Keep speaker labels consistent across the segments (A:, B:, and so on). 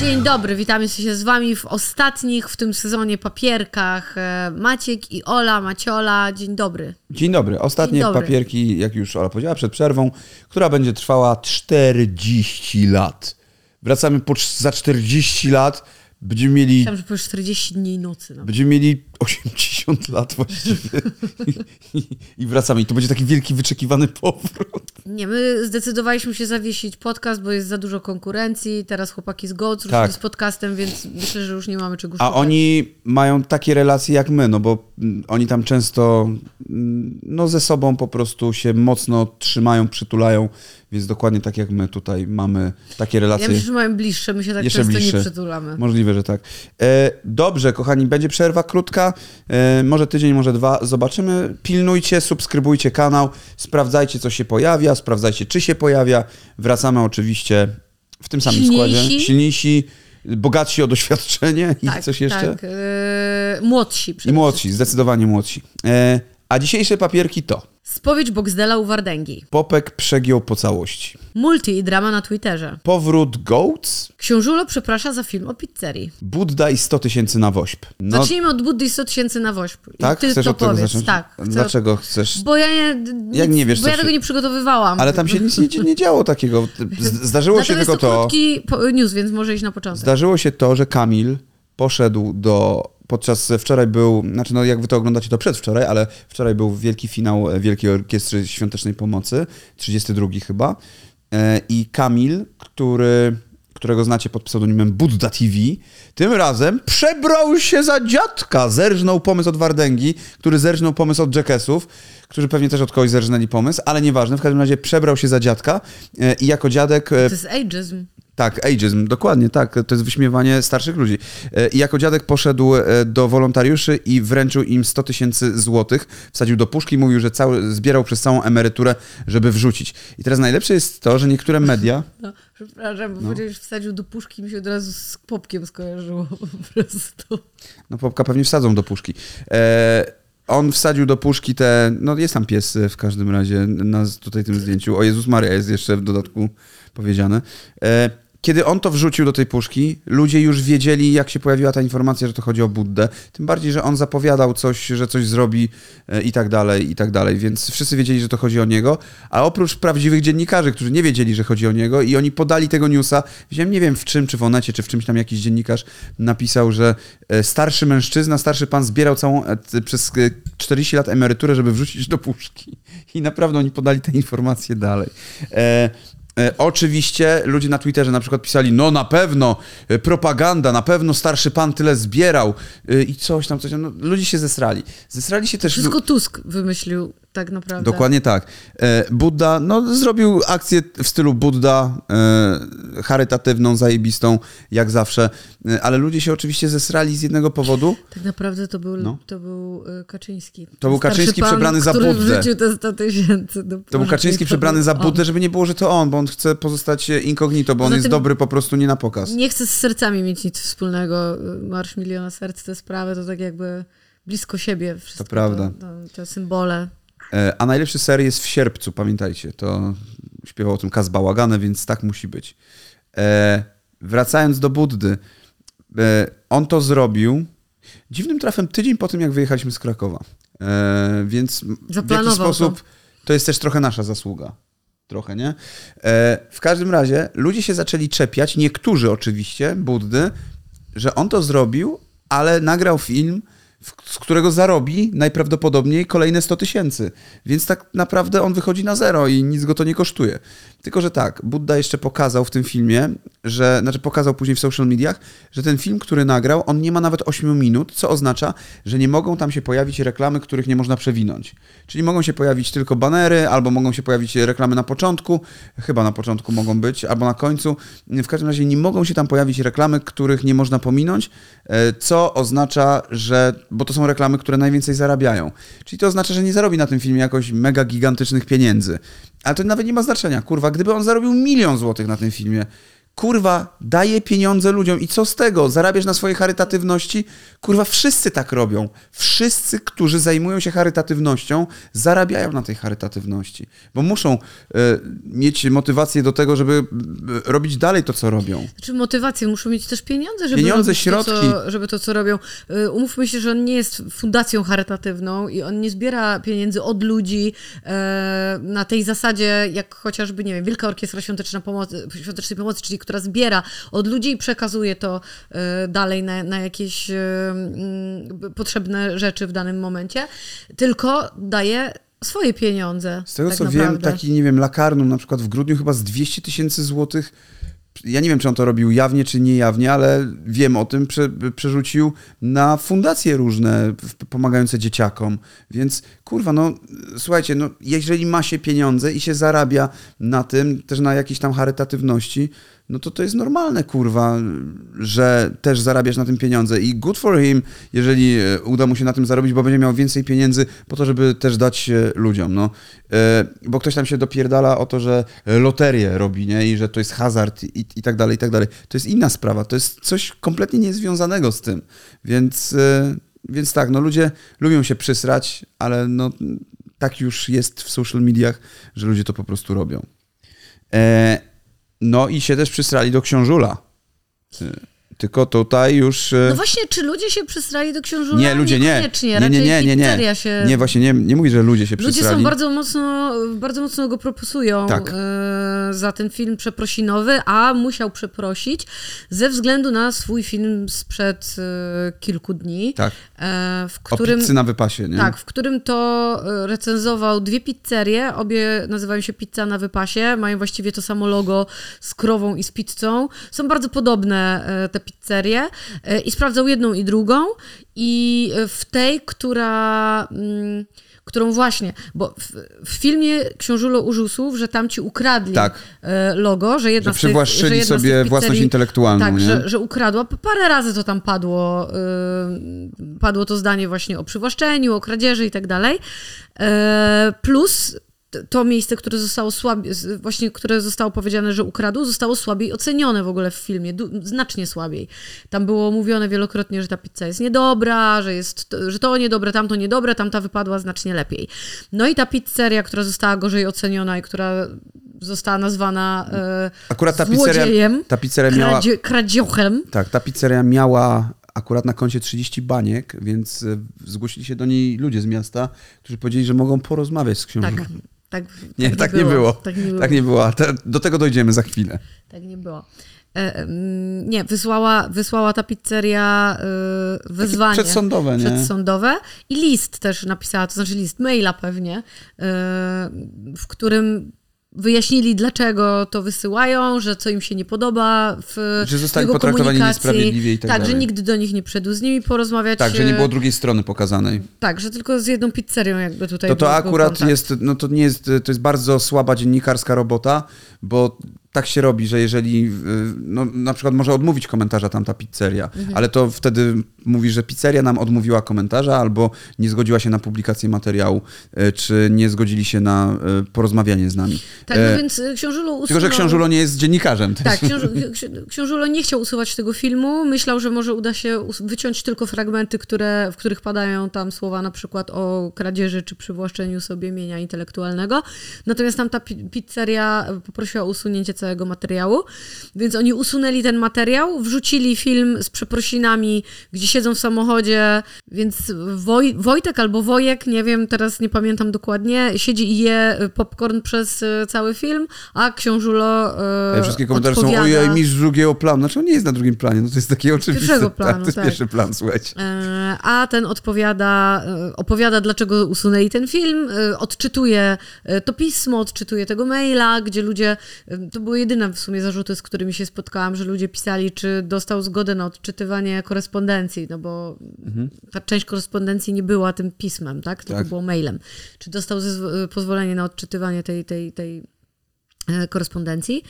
A: Dzień dobry, witamy się z wami w ostatnich w tym sezonie papierkach. E, Maciek i Ola, Maciola, dzień dobry.
B: Dzień dobry. Ostatnie
A: Dzień dobry.
B: papierki, jak już Ola powiedziała, przed przerwą, która będzie trwała 40 lat. Wracamy po, za 40 lat. Będziemy mieli,
A: Myślałam, że powiesz 40 dni i nocy. No.
B: będziemy mieli 80 lat właściwie. I, I wracamy. I to będzie taki wielki, wyczekiwany powrót.
A: Nie, my zdecydowaliśmy się zawiesić podcast, bo jest za dużo konkurencji. Teraz chłopaki z GOC
B: Tak.
A: z podcastem, więc myślę, że już nie mamy czego
B: A
A: szukać.
B: oni mają takie relacje jak my, no bo mm, oni tam często mm, no ze sobą po prostu się mocno trzymają, przytulają, więc dokładnie tak jak my tutaj mamy takie
A: Ja
B: relacje.
A: myślę, że mamy bliższe, my się tak często
B: bliższe.
A: nie przytulamy.
B: Możliwe, że tak. E, dobrze, kochani, będzie przerwa krótka, e, może tydzień, może dwa, zobaczymy. Pilnujcie, subskrybujcie kanał, sprawdzajcie, co się pojawia, sprawdzajcie, czy się pojawia. Wracamy oczywiście w tym samym
A: Silniejsi.
B: składzie. Silniejsi, bogatsi o doświadczenie i
A: tak,
B: coś jeszcze.
A: Tak, e, młodsi
B: I młodsi, zdecydowanie młodsi. E, a dzisiejsze papierki to
A: Spowiedź Boxdela u Wardęgi.
B: Popek przegiął po całości.
A: Multi i drama na Twitterze.
B: Powrót Goats,
A: Książulo przeprasza za film o pizzerii.
B: Budda i 100 tysięcy na wośp. No,
A: Zacznijmy od Buddy i 100 tysięcy na woźb. I
B: tak?
A: ty
B: Chcesz
A: to
B: od tego
A: powiedz.
B: zacząć?
A: Tak. chcę-
B: Dlaczego chcesz?
A: Bo ja nie,
B: Jak nie wiesz,
A: bo ja
B: się-
A: tego nie przygotowywałam.
B: Ale tam się nic nie, nie działo takiego. Zdarzyło się tylko
A: to
B: to.
A: krótki news, więc może iść na początek.
B: Zdarzyło się to, że Kamil poszedł do. Podczas wczoraj był, znaczy no jak wy to oglądacie, to przedwczoraj, ale wczoraj był wielki finał e, Wielkiej Orkiestry Świątecznej Pomocy, 32 chyba. E, I Kamil, który, którego znacie pod pseudonimem Budda TV, tym razem przebrał się za dziadka. Zerżnął pomysł od Wardęgi, który zerżnął pomysł od Jackesów, którzy pewnie też od kogoś zerżnęli pomysł, ale nieważne. W każdym razie przebrał się za dziadka e, i jako dziadek e,
A: To jest ageism.
B: Tak, ageism, dokładnie tak. To jest wyśmiewanie starszych ludzi. E, I jako dziadek poszedł e, do wolontariuszy i wręczył im 100 tysięcy złotych, wsadził do puszki i mówił, że cały, zbierał przez całą emeryturę, żeby wrzucić. I teraz najlepsze jest to, że niektóre media,
A: No, przepraszam, bo powiedziałeś, wsadził do puszki i mi się od razu z popkiem skojarzyło po prostu.
B: no popka pewnie wsadzą do puszki. E, on wsadził do puszki te, no jest tam pies w każdym razie na tutaj tym zdjęciu. O Jezus Maria jest jeszcze w dodatku powiedziane. E, kiedy on to wrzucił do tej puszki, ludzie już wiedzieli, jak się pojawiła ta informacja, że to chodzi o Buddę. Tym bardziej, że on zapowiadał coś, że coś zrobi e, i tak dalej, i tak dalej. Więc wszyscy wiedzieli, że to chodzi o niego. A oprócz prawdziwych dziennikarzy, którzy nie wiedzieli, że chodzi o niego i oni podali tego newsa, widziałem, nie wiem w czym, czy w Onecie, czy w czymś tam jakiś dziennikarz napisał, że e, starszy mężczyzna, starszy pan zbierał całą przez e, 40 lat emeryturę, żeby wrzucić do puszki. I naprawdę oni podali te informacje dalej. E, Oczywiście ludzie na Twitterze na przykład pisali, no na pewno e, propaganda, na pewno starszy pan tyle zbierał e, i coś tam, coś tam. No, ludzie się zesrali. Zesrali się też...
A: Wszystko Tusk wymyślił tak naprawdę.
B: Dokładnie tak. E, Budda, no zrobił akcję w stylu Budda, e, charytatywną, zajebistą, jak zawsze, e, ale ludzie się oczywiście zesrali z jednego powodu.
A: Tak naprawdę to był,
B: No.
A: to był Kaczyński.
B: To był
A: Starszy
B: Kaczyński
A: pan,
B: przebrany za Buddę.
A: te 100 tysięcy.
B: To był. Kaczyński
A: To
B: przebrany
A: był
B: za. Buddę, żeby nie było, że to on, bo on chce pozostać incognito, bo on
A: Poza
B: jest dobry po prostu nie na pokaz.
A: Nie chcę z sercami mieć nic wspólnego. Marsz Miliona Serc, te sprawy to tak jakby blisko siebie wszystko.
B: prawda.
A: To, to, te symbole.
B: E, A najlepszy ser jest w sierpcu, pamiętajcie. To śpiewał o tym Kaz Bałagany, więc tak musi być. E, wracając do Buddy. E, on to zrobił dziwnym trafem tydzień po tym, jak wyjechaliśmy z Krakowa. E, więc w jakiś
A: Zaplanował
B: sposób to jest też trochę nasza zasługa. Trochę, nie? W każdym razie ludzie się zaczęli czepiać, niektórzy oczywiście, Buddy, że on to zrobił, ale nagrał film, z którego zarobi najprawdopodobniej kolejne 100 tysięcy. Więc tak naprawdę on wychodzi na zero i nic go to nie kosztuje. Tylko, że tak, Budda jeszcze pokazał w tym filmie, że, znaczy pokazał później w social mediach, że ten film, który nagrał, on nie ma nawet 8 minut, co oznacza, że nie mogą tam się pojawić reklamy, których nie można przewinąć. Czyli mogą się pojawić tylko banery, albo mogą się pojawić reklamy na początku, chyba na początku mogą być, albo na końcu. W każdym razie nie mogą się tam pojawić reklamy, których nie można pominąć, e, co oznacza, że, bo to są reklamy, które najwięcej zarabiają. Czyli to oznacza, że nie zarobi na tym filmie jakoś mega gigantycznych pieniędzy. Ale to nawet nie ma znaczenia, kurwa, gdyby on zarobił milion złotych na tym filmie, kurwa, daje pieniądze ludziom i co z tego? Zarabiasz na swojej charytatywności? Kurwa, wszyscy tak robią. Wszyscy, którzy zajmują się charytatywnością, zarabiają na tej charytatywności, bo muszą e, mieć motywację do tego, żeby e, robić dalej to, co robią.
A: Znaczy motywację, muszą mieć też pieniądze, żeby
B: Pieniądze,
A: robić
B: środki.
A: To, co, żeby to, co robią. Y, Umówmy się, że on nie jest fundacją charytatywną i on nie zbiera pieniędzy od ludzi e, na tej zasadzie, jak chociażby, nie wiem, Wielka Orkiestra Świąteczna Pomocy, Świątecznej Pomocy, czyli która zbiera od ludzi i przekazuje to e, dalej na, na jakieś e, mm, potrzebne rzeczy w danym momencie, tylko daje swoje pieniądze.
B: Z tego
A: tak
B: co
A: naprawdę.
B: wiem, taki, nie wiem, Lakarnum na przykład w grudniu chyba z 200 tysięcy złotych, ja nie wiem, czy on to robił jawnie, czy niejawnie, ale wiem o tym, prze, przerzucił na fundacje różne pomagające dzieciakom. Więc kurwa, no słuchajcie, no jeżeli ma się pieniądze i się zarabia na tym, też na jakiejś tam charytatywności, no to to jest normalne, kurwa, że też zarabiasz na tym pieniądze i good for him, jeżeli e, uda mu się na tym zarobić, bo będzie miał więcej pieniędzy po to, żeby też dać e, ludziom, no. E, Bo ktoś tam się dopierdala o to, że loterię robi, nie, i że to jest hazard i, i tak dalej, i tak dalej. To jest inna sprawa, to jest coś kompletnie niezwiązanego z tym, więc, więc tak, no ludzie lubią się przysrać, ale no tak już jest w social mediach, że ludzie to po prostu robią. No i się też przysrali do książula. Tylko tutaj już. e,
A: No właśnie, czy ludzie się przysrali do książula?
B: nie, ludzie nie. Nie, nie, nie, nie, nie.
A: się...
B: Nie, właśnie nie, nie mówię, że ludzie się
A: Ludzie
B: przysrali.
A: są bardzo mocno, bardzo mocno go propusują
B: Tak.
A: e, za ten film przeprosinowy, a musiał przeprosić ze względu na swój film sprzed e, kilku dni,
B: Tak.
A: E, w
B: O
A: którym...
B: pizzy na wypasie, nie?
A: Tak, w którym to e, recenzował dwie pizzerie, obie nazywają się Pizza na wypasie, mają właściwie to samo logo z krową i z pizzą. Są bardzo podobne e, te pizzerie i sprawdzał jedną i drugą i w tej, która... mm, Którą właśnie, bo w, w filmie Książulo użył słów, że tam ci ukradli
B: Tak.
A: e, logo, że jedna
B: Że
A: z tych,
B: przywłaszczyli
A: że jedna z
B: sobie
A: tych
B: własność
A: pizzerii-
B: intelektualną,
A: Tak, że, że ukradła. Parę razy to tam padło. y, padło to zdanie właśnie o przywłaszczeniu, o kradzieży i tak dalej. E, Plus to miejsce, które zostało słabiej, właśnie które zostało powiedziane, że ukradł, zostało słabiej ocenione w ogóle w filmie, znacznie słabiej. Tam było mówione wielokrotnie, że ta pizza jest niedobra, że, jest, że to niedobre, tamto niedobre, tamta wypadła znacznie lepiej. No i ta pizzeria, która została gorzej oceniona i która została nazwana e,
B: Akurat ta pizzeria,
A: złodziejem,
B: ta pizzeria miała.
A: kradzie, kradziochem,
B: Tak, ta pizzeria miała akurat na koncie 30 baniek, więc e, zgłosili się do niej ludzie z miasta, którzy powiedzieli, że mogą porozmawiać z książą.
A: Tak, tak,
B: Nie, tak, nie było.
A: Tak nie było.
B: Tak nie było. a Te, do tego dojdziemy za chwilę.
A: Tak nie było. E, nie, wysłała, wysłała ta pizzeria e, wezwanie.
B: przedsądowe, nie?
A: Przedsądowe i list też napisała, to znaczy list maila pewnie, e, w którym wyjaśnili, dlaczego to wysyłają, że co im się nie podoba w
B: Że zostali
A: jego
B: potraktowani
A: komunikacji.
B: niesprawiedliwie i tak
A: Tak, że
B: dalej.
A: nikt do nich nie przyszedł z nimi porozmawiać.
B: Tak, że nie
A: e,
B: było drugiej strony pokazanej.
A: Tak, że tylko z jedną pizzerią jakby tutaj
B: To to akurat
A: kontakt.
B: jest, no to nie jest, to jest bardzo słaba dziennikarska robota, bo tak się robi, że jeżeli, y, no na przykład może odmówić komentarza tamta pizzeria,
A: Mhm.
B: ale to wtedy mówi, że pizzeria nam odmówiła komentarza albo nie zgodziła się na publikację materiału, y, czy nie zgodzili się na y, porozmawianie z nami.
A: Tak,
B: E,
A: no więc e, Książulo usunął...
B: Tylko, że Książulo nie jest dziennikarzem.
A: Tak, książ ksi- Książulo nie chciał usuwać tego filmu. Myślał, że może uda się wyciąć tylko fragmenty, które, w których padają tam słowa na przykład o kradzieży czy przywłaszczeniu sobie mienia intelektualnego. Natomiast tam ta pi- pizzeria poprosiła o usunięcie całego materiału, więc oni usunęli ten materiał, wrzucili film z przeprosinami, gdzie siedzą w samochodzie, więc Woj Wojtek albo Wojek, nie wiem, teraz nie pamiętam dokładnie, siedzi i je popcorn przez e, cały film, a Książulo e,
B: Te wszystkie komentarze są,
A: odpowiada-
B: ojej, mistrz drugiego planu. Znaczy on nie jest na drugim planie, no to jest takie oczywiste.
A: Pierwszego
B: tak,
A: planu,
B: to jest
A: tak.
B: pierwszy plan, słuchajcie.
A: E, A ten odpowiada, e, opowiada, dlaczego usunęli ten film, e, odczytuje e, to pismo, odczytuje tego maila, gdzie ludzie, e, to były jedyne w sumie zarzuty, z którymi się spotkałam, że ludzie pisali, czy dostał zgodę na odczytywanie korespondencji, no bo ta część korespondencji nie była tym pismem, tak? Tylko
B: Tak.
A: było mailem. Czy dostał zezw- pozwolenie na odczytywanie tej, tej, tej e, korespondencji.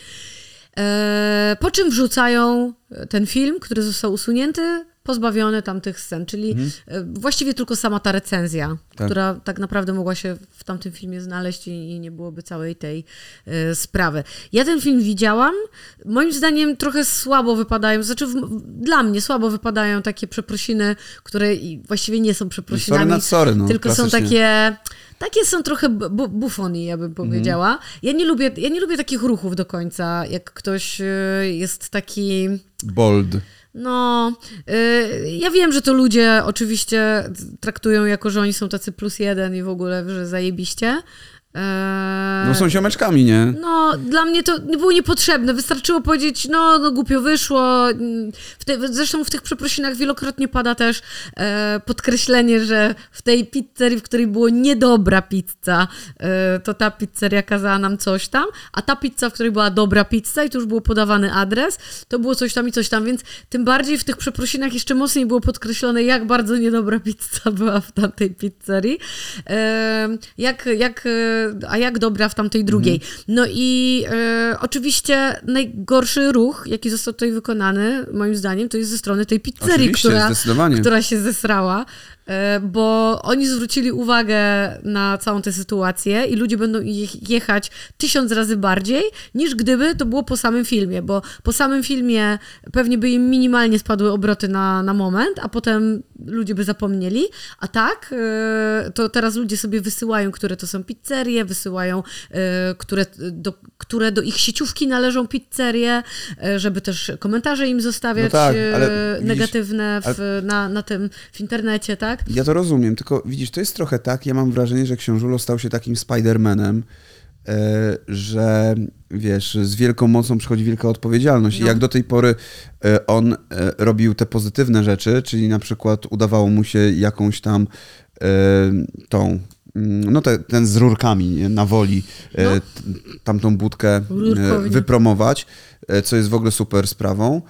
A: E, Po czym wrzucają ten film, który został usunięty, pozbawione tamtych scen, czyli
B: Mhm.
A: e, właściwie tylko sama ta recenzja,
B: Tak.
A: która tak naprawdę mogła się w tamtym filmie znaleźć i, i nie byłoby całej tej e, sprawy. Ja ten film widziałam, moim zdaniem trochę słabo wypadają, znaczy w, dla mnie słabo wypadają takie przeprosiny, które właściwie nie są przeprosinami,
B: Sorry sorry, no,
A: tylko są
B: klasycznie.
A: takie takie są trochę bu- bufonii, ja bym powiedziała. Ja, nie lubię, ja nie lubię takich ruchów do końca, jak ktoś y, jest taki...
B: Bold.
A: No, y, ja wiem, że to ludzie oczywiście traktują jako, że oni są tacy plus jeden i w ogóle, że zajebiście. Eee,
B: No są ziomeczkami, nie?
A: no, dla mnie to nie było niepotrzebne. Wystarczyło powiedzieć, no, no głupio wyszło. W te, zresztą w tych przeprosinach wielokrotnie pada też e, podkreślenie, że w tej pizzerii, w której było niedobra pizza, e, to ta pizzeria kazała nam coś tam, a ta pizza, w której była dobra pizza i tu już był podawany adres, to było coś tam i coś tam, więc tym bardziej w tych przeprosinach jeszcze mocniej było podkreślone, jak bardzo niedobra pizza była w tamtej pizzerii. E, jak, jak, e, a jak dobra w tamtej drugiej. No i e, oczywiście najgorszy ruch, jaki został tutaj wykonany, moim zdaniem, to jest ze strony tej pizzerii,
B: Oczywiście,
A: która, która się zesrała. E, Bo oni zwrócili uwagę na całą tę sytuację i ludzie będą je- jechać tysiąc razy bardziej, niż gdyby to było po samym filmie, bo po samym filmie pewnie by im minimalnie spadły obroty na, na moment, a potem ludzie by zapomnieli. A tak, e, to teraz ludzie sobie wysyłają, które to są pizzerie, wysyłają, e, które do, które do ich sieciówki należą pizzerie, żeby też komentarze im zostawiać
B: No tak,
A: e,
B: ale widzisz,
A: negatywne w, na, na tym w internecie, tak?
B: Ja to rozumiem, tylko widzisz, to jest trochę tak, ja mam wrażenie, że Książulo stał się takim Spidermanem, e, że wiesz, z wielką mocą przychodzi wielka odpowiedzialność. I
A: No.
B: jak do tej pory e, on e, robił te pozytywne rzeczy, czyli na przykład udawało mu się jakąś tam tą, mm, no te, ten z rurkami na woli,
A: No.
B: tamtą budkę e,
A: Rurkownię.
B: wypromować, co jest w ogóle super sprawą,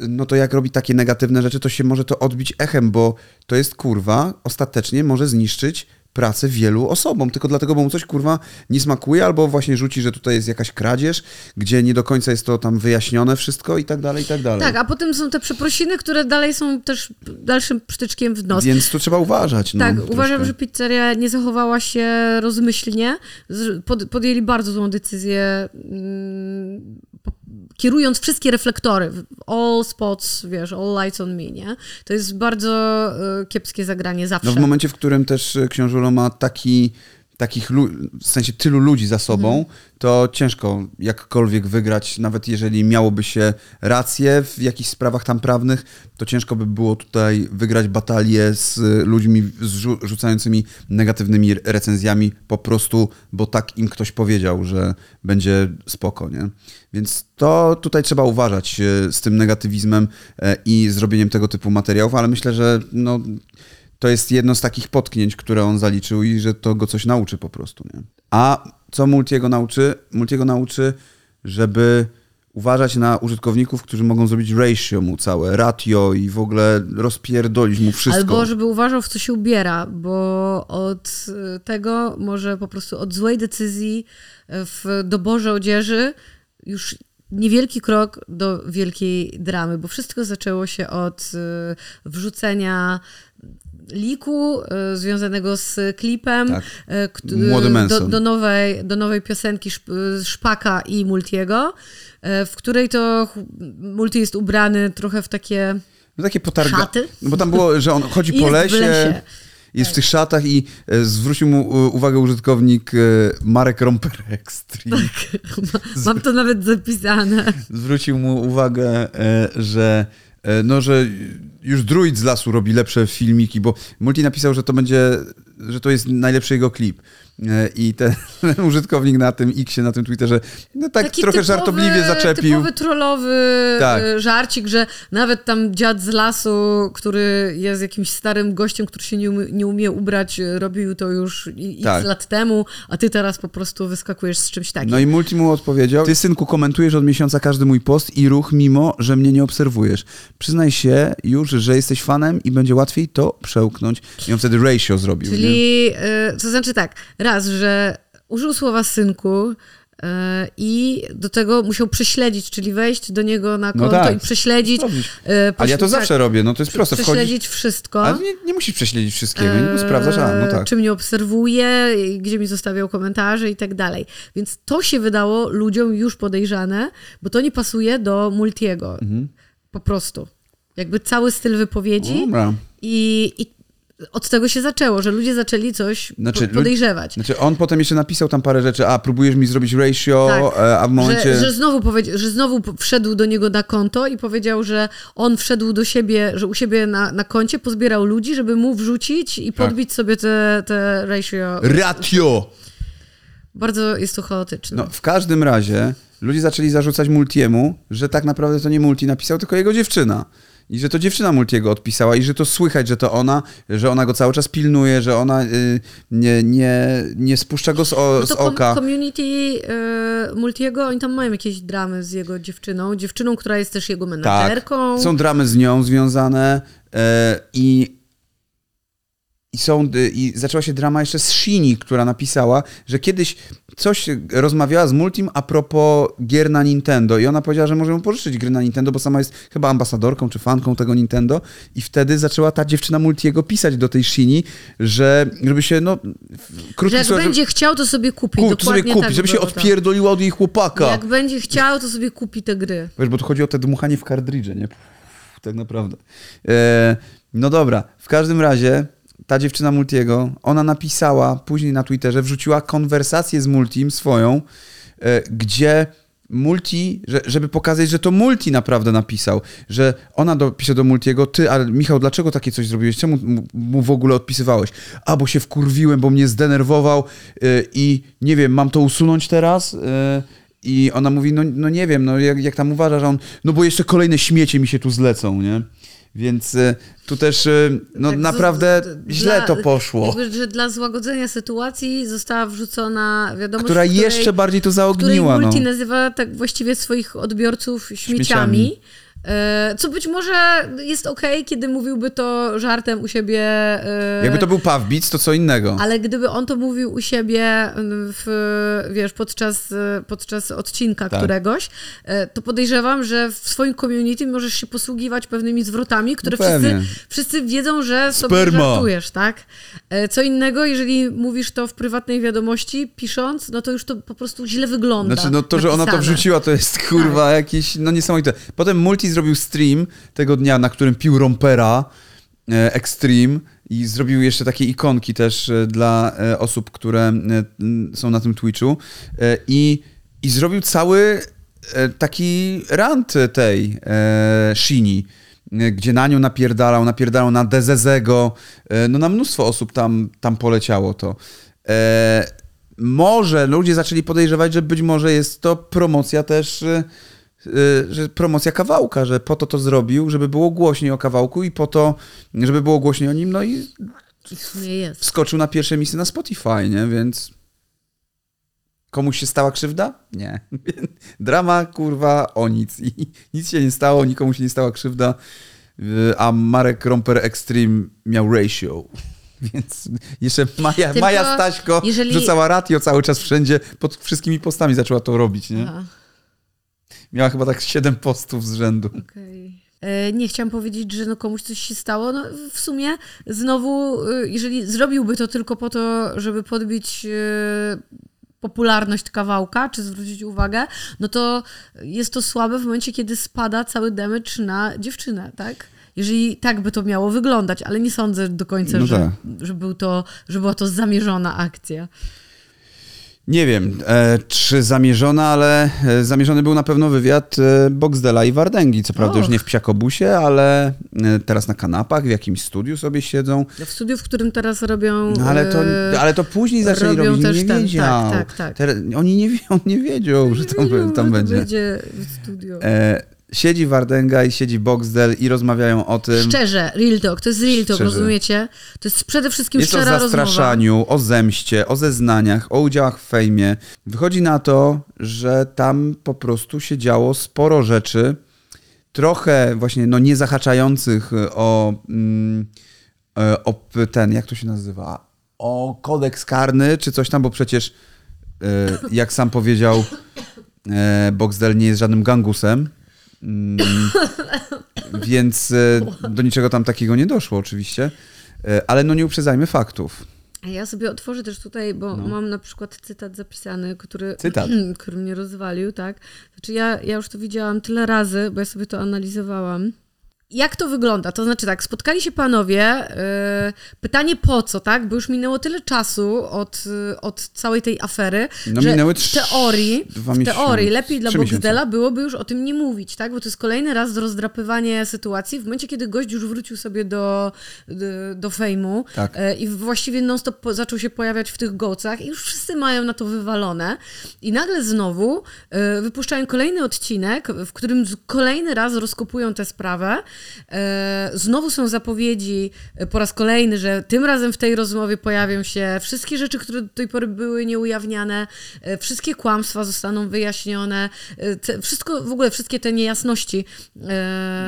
B: no to jak robi takie negatywne rzeczy, to się może to odbić echem, bo to jest kurwa, ostatecznie może zniszczyć pracę wielu osobom, tylko dlatego, bo mu coś kurwa nie smakuje, albo właśnie rzuci, że tutaj jest jakaś kradzież, gdzie nie do końca jest to tam wyjaśnione wszystko i tak dalej, i tak dalej.
A: Tak, a potem są te przeprosiny, które dalej są też dalszym przytyczkiem w nos.
B: Więc tu trzeba uważać. No,
A: Tak,
B: troszkę.
A: uważam, że pizzeria nie zachowała się rozmyślnie. Pod, podjęli bardzo złą decyzję, mm, kierując wszystkie reflektory. All spots, wiesz, all lights on me, nie? To jest bardzo e, kiepskie zagranie zawsze.
B: No w momencie, w którym też e, Książulo ma taki, takich, w sensie tylu ludzi za sobą, to ciężko jakkolwiek wygrać, nawet jeżeli miałoby się rację w jakichś sprawach tam prawnych, to ciężko by było tutaj wygrać batalię z ludźmi rzucającymi negatywnymi recenzjami po prostu, bo tak im ktoś powiedział, że będzie spoko, nie? Więc to tutaj trzeba uważać e, z tym negatywizmem e, i zrobieniem tego typu materiałów, ale myślę, że no, to jest jedno z takich potknięć, które on zaliczył i że to go coś nauczy po prostu. Nie? A co Multiego nauczy? Multiego nauczy, żeby uważać na użytkowników, którzy mogą zrobić ratio mu całe, ratio i w ogóle rozpierdolić mu wszystko.
A: Albo żeby uważał, w co się ubiera, bo od y, tego może po prostu od złej decyzji y, w doborze odzieży już niewielki krok do wielkiej dramy, bo wszystko zaczęło się od y, wrzucenia liku y, związanego z klipem
B: Tak. Młody
A: do, do, nowej, do nowej piosenki Szp- Szpaka i Multiego, y, w której to Multi jest ubrany trochę w takie
B: No takie potarga...
A: Szaty?
B: No bo tam było, że on chodzi po lesie,
A: lesie.
B: jest w tych szatach i e, zwrócił mu e, uwagę użytkownik e, Marek Romper Extreme.
A: Ma- Mam to nawet zapisane.
B: zwrócił mu uwagę, e, że e, no, że już druid z lasu robi lepsze filmiki, bo Multi napisał, że to będzie, że to jest najlepszy jego klip. E, I ten użytkownik na tym Xie, na tym Twitterze, no tak
A: Taki
B: trochę
A: typowy,
B: żartobliwie zaczepił.
A: Typowy trollowy
B: Tak.
A: e, żarcik, że nawet tam dziad z lasu, który jest jakimś starym gościem, który się nie, umie, nie umie ubrać, e, robił to już x
B: Tak.
A: lat temu, a ty teraz po prostu wyskakujesz z czymś takim.
B: No i Multi mu odpowiedział, ty synku komentujesz od miesiąca każdy mój post i ruch, mimo że mnie nie obserwujesz. Przyznaj się już, że jesteś fanem i będzie łatwiej to przełknąć. I on wtedy ratio zrobił. Nie?
A: Czyli, e, to znaczy tak, raz, że użył słowa synku, E, I do tego musiał prześledzić, czyli wejść do niego na konto
B: tak.
A: i prześledzić.
B: Robisz.
A: e,
B: Ale ja to zawsze robię, no to jest proste.
A: Prześledzić wszystko.
B: ale nie, nie musisz prześledzić wszystkiego, nie
A: E,
B: sprawdzasz, a no tak.
A: Czy mnie obserwuje, gdzie mi zostawiał komentarze i tak dalej. Więc to się wydało ludziom już podejrzane, bo to nie pasuje do Multiego.
B: Mhm.
A: Po prostu. Jakby cały styl wypowiedzi
B: Dobra.
A: i, i od tego się zaczęło, że ludzie zaczęli coś
B: Znaczy,
A: po- podejrzewać.
B: Znaczy on potem jeszcze napisał tam parę rzeczy, a próbujesz mi zrobić ratio,
A: Tak.
B: e, a w momencie...
A: Że, że, znowu powiedział, że znowu wszedł do niego na konto i powiedział, że on wszedł do siebie, że u siebie na, na koncie pozbierał ludzi, żeby mu wrzucić i
B: Tak.
A: podbić sobie te, te ratio.
B: Ratio!
A: Bardzo jest to chaotyczne.
B: No, w każdym razie ludzie zaczęli zarzucać Multiemu, że tak naprawdę to nie Multi napisał, tylko jego dziewczyna. I że to dziewczyna Multiego odpisała i że to słychać, że to ona, że ona go cały czas pilnuje, że ona y, nie, nie, nie spuszcza go z, o,
A: No
B: z oka.
A: community y, Multiego, oni tam mają jakieś dramy z jego dziewczyną, dziewczyną, która jest też jego
B: Tak,
A: menadżerką.
B: są dramy z nią związane e, i i, są, I zaczęła się drama jeszcze z Shini, która napisała, że kiedyś coś rozmawiała z Multim a propos gier na Nintendo i ona powiedziała, że może ją pożyczyć gry na Nintendo, bo sama jest chyba ambasadorką czy fanką tego Nintendo i wtedy zaczęła ta dziewczyna Multiego pisać do tej Shini, że żeby się, no, krótki
A: Że jak
B: słów,
A: będzie chciał, to sobie kupi.
B: kup, to sobie kupi,
A: tak
B: żeby się odpierdoliła od jej chłopaka.
A: Jak będzie chciał, to sobie kupi te gry.
B: Wiesz, bo tu chodzi o te dmuchanie w kartridże, nie? Pff, tak naprawdę. E, no dobra, w każdym razie ta dziewczyna Multiego, ona napisała później na Twitterze, wrzuciła konwersację z Multim swoją, e, gdzie Multi, że, żeby pokazać, że to Multi naprawdę napisał, że ona do, pisze do Multiego, ty, ale Michał, dlaczego takie coś zrobiłeś? Czemu mu, w ogóle odpisywałeś? A, bo się wkurwiłem, bo mnie zdenerwował e, i nie wiem, mam to usunąć teraz? E, i ona mówi, no, no nie wiem, no jak, jak tam uważa, że on, no bo jeszcze kolejne śmiecie mi się tu zlecą, nie? Więc e, tu też, e, no
A: Tak,
B: naprawdę
A: z-
B: źle
A: dla-
B: to poszło.
A: Jakby, że dla złagodzenia sytuacji została wrzucona wiadomość,
B: Która
A: której,
B: jeszcze bardziej to
A: której
B: zaogniła, no.
A: Multi nazywa tak właściwie swoich odbiorców śmieciami.
B: Śmieciami.
A: E, Co być może jest okej, kiedy mówiłby to żartem u siebie. e,
B: Jakby to był Pawbic, to co innego.
A: Ale gdyby on to mówił u siebie w, wiesz, podczas, podczas odcinka
B: Tak.
A: któregoś, e, to podejrzewam, że w swoim community możesz się posługiwać pewnymi zwrotami, które
B: No
A: wszyscy, wszyscy wiedzą, że sobie
B: Sperma.
A: żartujesz, tak? E, Co innego, jeżeli mówisz to w prywatnej wiadomości, pisząc, no to już to po prostu źle wygląda.
B: Znaczy, no to, że ona to
A: napisane.
B: wrzuciła, to jest kurwa jakieś, no niesamowite. Potem Multi zrobił stream tego dnia, na którym pił Rompera e, Extreme i zrobił jeszcze takie ikonki też e, dla e, osób, które są na tym Twitchu i, i zrobił cały taki rant tej Shini, gdzie na nią napierdalał, napierdalał na Dezezego, no na mnóstwo osób tam, tam poleciało to. E, może ludzie zaczęli podejrzewać, że być może jest to promocja też, że promocja kawałka, że po to to zrobił, żeby było głośniej o kawałku i po to, żeby było głośniej o nim, no i
A: jest.
B: wskoczył na pierwsze miejsce na Spotify, nie? Więc komuś się stała krzywda? Nie. Drama, kurwa, o nic. I nic się nie stało, nikomu się nie stała krzywda, y, a Marek Romper Extreme miał ratio. Więc jeszcze Maja,
A: Tylko
B: Maja Staśko
A: jeżeli-
B: rzucała ratio cały czas wszędzie, pod wszystkimi postami zaczęła to robić, nie?
A: Aha.
B: Miała chyba tak 7 postów z rzędu.
A: Okej. E, Nie chciałam powiedzieć, że no komuś coś się stało. No, w sumie znowu, y, jeżeli zrobiłby to tylko po to, żeby podbić y, popularność kawałka, czy zwrócić uwagę, no to jest to słabe w momencie, kiedy spada cały damage na dziewczynę, tak? Jeżeli tak by to miało wyglądać, ale nie sądzę do końca,
B: No
A: że,
B: tak.
A: że, był to, że była to zamierzona akcja.
B: Nie wiem, e, czy zamierzona, ale e, zamierzony był na pewno wywiad e, Boxdela i Wardęgi. Co prawda
A: Och.
B: już nie w psiakobusie, ale teraz na kanapach, w jakimś studiu sobie siedzą.
A: No W studiu, w którym teraz robią...
B: No, ale, to, ale to później zaczęli
A: robią
B: robić,
A: też
B: nie
A: ten-
B: wiedział.
A: tak, tak, tak.
B: Oni nie, on nie wiedział, że tam,
A: wiedział,
B: tam będzie.
A: będzie w studio.
B: Siedzi Wardęga i siedzi Boxdel i rozmawiają o tym.
A: Szczerze, real talk, to jest real talk,
B: Szczerze.
A: rozumiecie? To jest przede wszystkim
B: Jest o
A: szczera rozmowa.
B: zastraszaniu, o zemście, o zeznaniach, o udziałach w fejmie. Wychodzi na to, że tam po prostu się działo sporo rzeczy, trochę właśnie no, nie zahaczających o, mm, e, o ten, jak to się nazywa, o kodeks karny czy coś tam, bo przecież E, jak sam powiedział, e, Boxdel nie jest żadnym gangusem. Mm, więc e, do niczego tam takiego nie doszło oczywiście. E, ale no nie uprzedzajmy faktów.
A: Ja sobie otworzę też tutaj, bo no. mam na przykład cytat zapisany, który,
B: cytat.
A: który mnie rozwalił, tak? Znaczy ja, ja już to widziałam tyle razy, bo ja sobie to analizowałam. Jak to wygląda? To znaczy tak, spotkali się panowie, yy, pytanie po co, tak? Bo już minęło tyle czasu od, yy, od całej tej afery,
B: no,
A: że
B: minęły
A: w teorii, w teorii lepiej dla Boxdela byłoby już o tym nie mówić, tak? Bo to jest kolejny raz rozdrapywanie sytuacji w momencie, kiedy gość już wrócił sobie do, do, do fejmu
B: tak.
A: yy, i właściwie non-stop po, zaczął się pojawiać w tych gołcach i już wszyscy mają na to wywalone i nagle znowu y, wypuszczają kolejny odcinek, w którym kolejny raz rozkopują tę sprawę znowu są zapowiedzi e, po raz kolejny, że tym razem w tej rozmowie pojawią się wszystkie rzeczy, które do tej pory były nieujawniane, e, wszystkie kłamstwa zostaną wyjaśnione, wszystko, w ogóle wszystkie te niejasności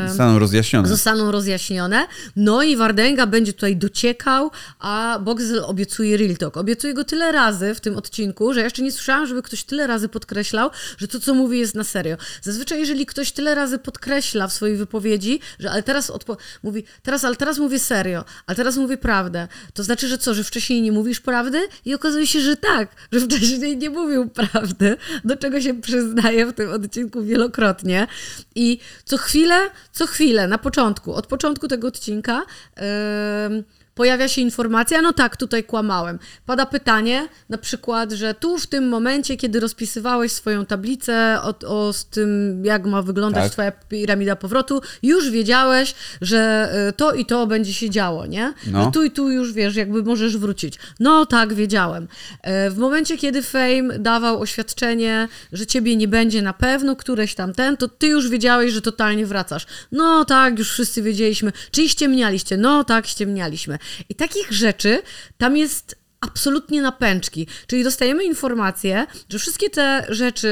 B: zostaną rozjaśnione.
A: Zostaną rozjaśnione. No i Wardenga będzie tutaj dociekał, a Boxel obiecuje Real Talk. Obiecuje go tyle razy w tym odcinku, że jeszcze nie słyszałam, żeby ktoś tyle razy podkreślał, że to, co mówi, jest na serio. Zazwyczaj, jeżeli ktoś tyle razy podkreśla w swojej wypowiedzi, że ale teraz odpo- mówi, teraz, ale teraz mówię serio, ale teraz mówię prawdę. To znaczy, że co, że wcześniej nie mówisz prawdy? I okazuje się, że tak, że wcześniej nie mówił prawdy, do czego się przyznaje w tym odcinku wielokrotnie. I co chwilę, co chwilę, na początku, od początku tego odcinka, yy, pojawia się informacja, no tak, tutaj kłamałem. Pada pytanie, na przykład, że tu w tym momencie, kiedy rozpisywałeś swoją tablicę o, o z tym, jak ma wyglądać tak. twoja piramida powrotu, już wiedziałeś, że y, to i to będzie się działo, nie? No. I tu i tu już wiesz, jakby możesz wrócić. No tak, wiedziałem. E, w momencie, kiedy Fame dawał oświadczenie, że ciebie nie będzie na pewno, któreś tam ten, to ty już wiedziałeś, że totalnie wracasz. No tak, już wszyscy wiedzieliśmy. Czyli ściemnialiście? No tak, ściemnialiśmy. I takich rzeczy tam jest absolutnie na pęczki. Czyli dostajemy informację, że wszystkie te rzeczy,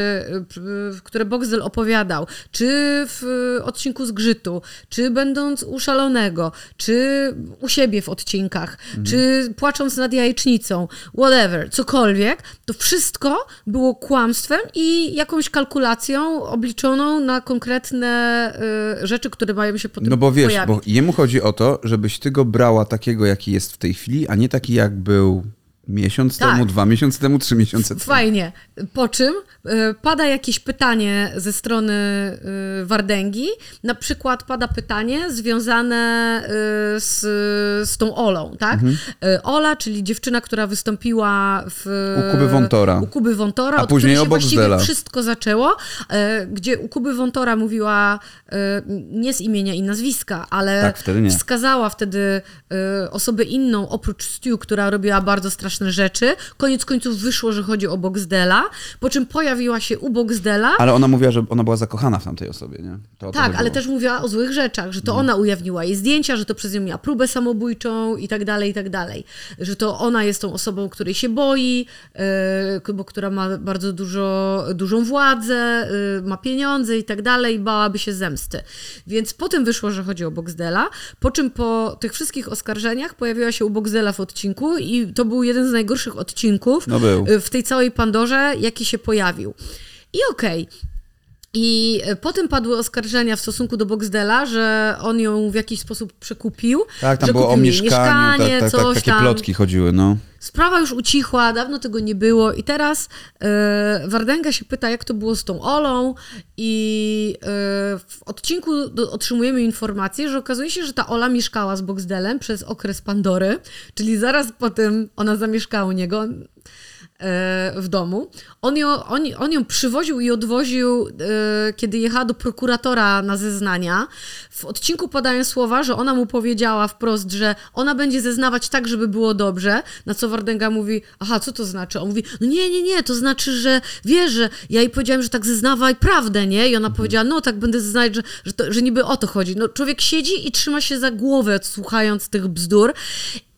A: y, które Boxdel opowiadał, czy w odcinku Zgrzytu, czy będąc u Szalonego, czy u siebie w odcinkach, mhm. czy płacząc nad jajecznicą, whatever, cokolwiek, to wszystko było kłamstwem i jakąś kalkulacją obliczoną na konkretne y, rzeczy, które mają się potem
B: No bo wiesz,
A: pojawić.
B: bo jemu chodzi o to, żebyś ty go brała takiego, jaki jest w tej chwili, a nie taki, jak był Miesiąc tak. temu, dwa miesiące temu, trzy miesiące temu.
A: Fajnie. Po czym y, pada jakieś pytanie ze strony y, Wardęgi. Na przykład pada pytanie związane y, z, z tą Olą, tak? Mhm. Ola, czyli dziewczyna, która wystąpiła w...
B: U Kuby Wątora.
A: U Kuby Wątora,
B: A od później obok
A: właściwie
B: Zdela.
A: wszystko zaczęło, gdzie u Kuby Wątora mówiła nie z imienia i nazwiska, ale
B: tak, wtedy
A: wskazała wtedy osobę inną oprócz Stu, która robiła bardzo straszne straszne rzeczy. Koniec końców wyszło, że chodzi o Boxdela, po czym pojawiła się u Boxdela.
B: Ale ona mówiła, że ona była zakochana w tamtej osobie, nie?
A: To tak, ale też mówiła o złych rzeczach, że to no. ona ujawniła jej zdjęcia, że to przez nią miała próbę samobójczą i tak dalej, i tak dalej. Że to ona jest tą osobą, której się boi, yy, bo która ma bardzo dużo, dużą władzę, yy, ma pieniądze i tak dalej, bałaby się zemsty. Więc potem wyszło, że chodzi o Boxdela, po czym po tych wszystkich oskarżeniach pojawiła się u Boxdela w odcinku i to był jeden z najgorszych odcinków
B: no
A: y, w tej całej Pandorze, jaki się pojawił. I okej, okay. I y, potem padły oskarżenia w stosunku do Boxdela, że on ją w jakiś sposób przekupił.
B: Tak, tam
A: że
B: było o mieszkaniu,
A: mieszkanie,
B: tak, tak, tak, takie
A: tam.
B: plotki chodziły, no.
A: Sprawa już ucichła, dawno tego nie było i teraz yy, Wardenga się pyta, jak to było z tą Olą i yy, w odcinku do, otrzymujemy informację, że okazuje się, że ta Ola mieszkała z Boxdelem przez okres Pandory, czyli zaraz po tym ona zamieszkała u niego w domu. On ją, on, on ją przywoził i odwoził, e, kiedy jechała do prokuratora na zeznania. W odcinku padają słowa, że ona mu powiedziała wprost, że ona będzie zeznawać tak, żeby było dobrze, na co Wardenga mówi, aha, co to znaczy? On mówi, no nie, nie, nie, to znaczy, że wiesz, że ja jej powiedziałem, że tak zeznawaj prawdę, nie? I ona mhm. powiedziała, no tak będę zeznać, że, że, to, że niby o to chodzi. No człowiek siedzi i trzyma się za głowę, słuchając tych bzdur.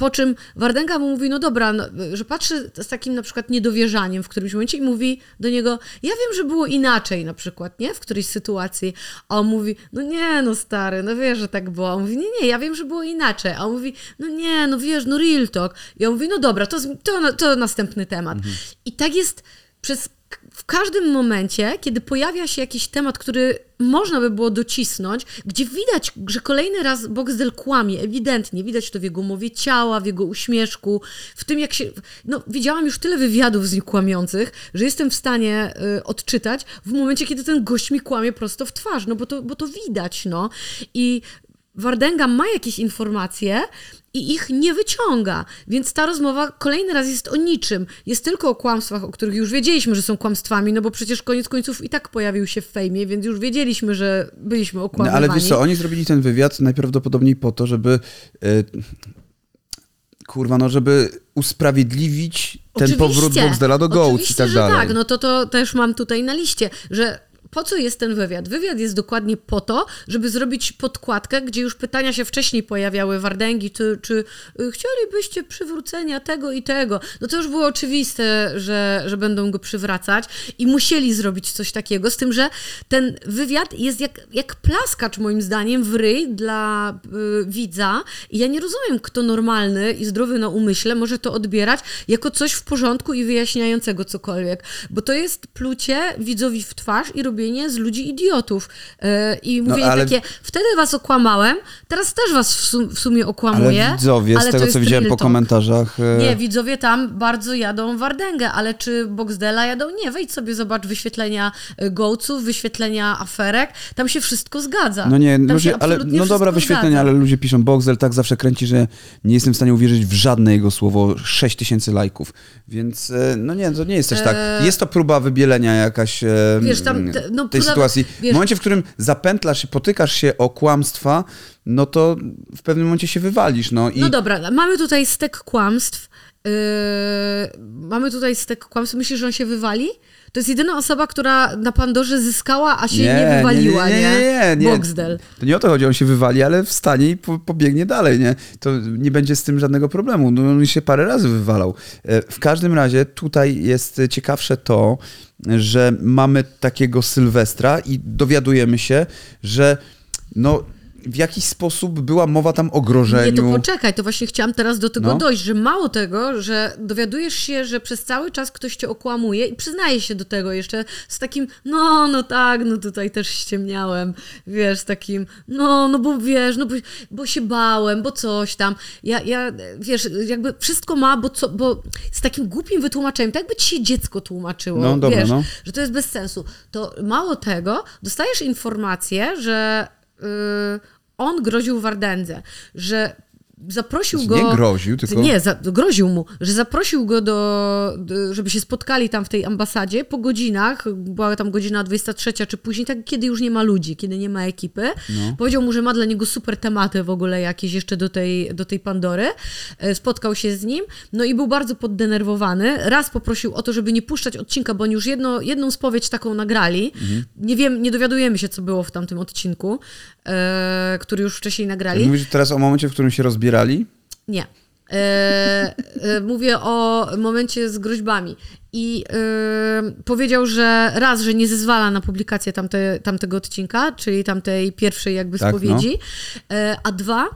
A: Po czym Wardenga mu mówi, no dobra, no, że patrzy z takim na przykład niedowierzaniem w którymś momencie i mówi do niego, ja wiem, że było inaczej na przykład, nie? W którejś sytuacji. A on mówi, no nie, no stary, no wiesz, że tak było. A on mówi, nie, nie, ja wiem, że było inaczej. A on mówi, no nie, no wiesz, no real talk. I on mówi, no dobra, to, to, to następny temat. Mhm. I tak jest przez w każdym momencie, kiedy pojawia się jakiś temat, który można by było docisnąć, gdzie widać, że kolejny raz Boxdel kłamie, ewidentnie, widać to w jego mowie ciała, w jego uśmieszku, w tym jak się... No, widziałam już tyle wywiadów z nim kłamiących, że jestem w stanie y, odczytać w momencie, kiedy ten gość mi kłamie prosto w twarz, no bo to, bo to widać, no. I Wardenga ma jakieś informacje, i ich nie wyciąga. Więc ta rozmowa kolejny raz jest o niczym. Jest tylko o kłamstwach, o których już wiedzieliśmy, że są kłamstwami, no bo przecież koniec końców i tak pojawił się w fejmie, więc już wiedzieliśmy, że byliśmy okłamywani.
B: No, ale wiesz co, oni zrobili ten wywiad najprawdopodobniej po to, żeby yy, kurwa, no żeby usprawiedliwić ten Oczywiście. powrót Boxdela do Goats i tak dalej.
A: tak, no to, to też mam tutaj na liście, że po co jest ten wywiad? Wywiad jest dokładnie po to, żeby zrobić podkładkę, gdzie już pytania się wcześniej pojawiały, Wardęgi, czy, czy y, chcielibyście przywrócenia tego i tego? No to już było oczywiste, że, że będą go przywracać i musieli zrobić coś takiego, z tym, że ten wywiad jest jak, jak plaskacz moim zdaniem w ryj dla y, widza i ja nie rozumiem, kto normalny i zdrowy na umyśle może to odbierać jako coś w porządku i wyjaśniającego cokolwiek, bo to jest plucie widzowi w twarz i robienie robienie z ludzi idiotów. Yy, I mówienie no, ale... takie, wtedy was okłamałem, teraz też was w, sum w sumie okłamuję.
B: Ale widzowie, ale z tego co widziałem po komentarzach...
A: Yy... Nie, widzowie tam bardzo jadą Wardęgę, ale czy Boxdela jadą? Nie, wejdź sobie, zobacz wyświetlenia e, gołców, wyświetlenia aferek, tam się wszystko zgadza.
B: No nie, ludzie, ale no dobra wyświetlenia, zgadza. ale ludzie piszą, Boxdel tak zawsze kręci, że nie jestem w stanie uwierzyć w żadne jego słowo, 6 tysięcy lajków, więc no nie, to nie jest też tak. Jest to próba wybielenia jakaś...
A: Wiesz, tam te, no,
B: tej sytuacji. Wiesz, w momencie, w którym zapętlasz i potykasz się o kłamstwa, no to w pewnym momencie się wywalisz. No, i...
A: no dobra, mamy tutaj stek kłamstw. Yy, mamy tutaj stek kłamstw. Myślisz, że on się wywali? To jest jedyna osoba, która na Pandorze zyskała, a się nie, nie wywaliła, nie? Nie, nie, nie. Boxdel.
B: To nie o to chodzi, on się wywali, ale wstanie i po, pobiegnie dalej, nie? To nie będzie z tym żadnego problemu. No, on się parę razy wywalał. E, w każdym razie tutaj jest ciekawsze to, że mamy takiego Sylwestra i dowiadujemy się, że no w jakiś sposób była mowa tam o grożeniu.
A: Nie, to poczekaj, to właśnie chciałam teraz do tego no. dojść, że mało tego, że dowiadujesz się, że przez cały czas ktoś cię okłamuje i przyznaje się do tego jeszcze z takim, no, no tak, no tutaj też ściemniałem, wiesz, z takim, no, no bo wiesz, no bo, bo się bałem, bo coś tam. Ja, ja, wiesz, jakby wszystko ma, bo, co, bo z takim głupim wytłumaczeniem, tak jakby ci się dziecko tłumaczyło, no, dobra, wiesz, no. że to jest bez sensu. To mało tego, dostajesz informację, że on groził Wardędze, że zaprosił go.
B: Nie groził, tylko.
A: Nie, za, groził mu, że zaprosił go do, do, żeby się spotkali tam w tej ambasadzie po godzinach. Była tam godzina 23 czy później, tak kiedy już nie ma ludzi, kiedy nie ma ekipy. No. Powiedział mu, że ma dla niego super tematy w ogóle jakieś jeszcze do tej, do tej Pandory. E, spotkał się z nim, no i był bardzo poddenerwowany. Raz poprosił o to, żeby nie puszczać odcinka, bo oni już jedno, jedną spowiedź taką nagrali. Mhm. Nie wiem, nie dowiadujemy się, co było w tamtym odcinku, e, który już wcześniej nagrali.
B: Mówisz teraz o momencie, w którym się rozbierali zbierali?
A: Nie. E, e, mówię o momencie z groźbami. I e, powiedział, że raz, że nie zezwala na publikację tamte, tamtego odcinka, czyli tamtej pierwszej jakby tak, spowiedzi, no. A dwa,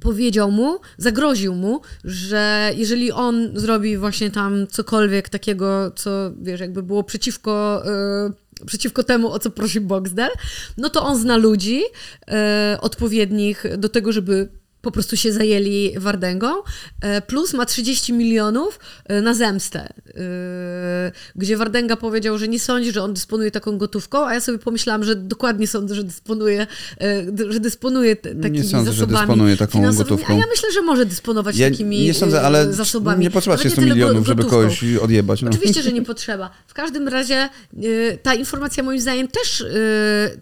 A: powiedział mu, zagroził mu, że jeżeli on zrobi właśnie tam cokolwiek takiego, co wiesz, jakby było przeciwko przeciwko temu, o co prosi Boxdel, no to on zna ludzi e, odpowiednich do tego, żeby po prostu się zajęli Wardęgą, e, plus ma 30 milionów e, na zemstę, e, gdzie Wardęga powiedział, że nie sądzi, że on dysponuje taką gotówką, a ja sobie pomyślałam, że dokładnie sądzę, że dysponuje, że dysponuje takimi nie sądzę, zasobami że dysponuje taką gotówką. A ja myślę, że może dysponować
B: ja
A: takimi
B: nie sądzę, ale zasobami. Nie potrzeba 30 milionów, żeby kogoś odjebać. No.
A: Oczywiście, że nie potrzeba. W każdym razie ta informacja moim zdaniem też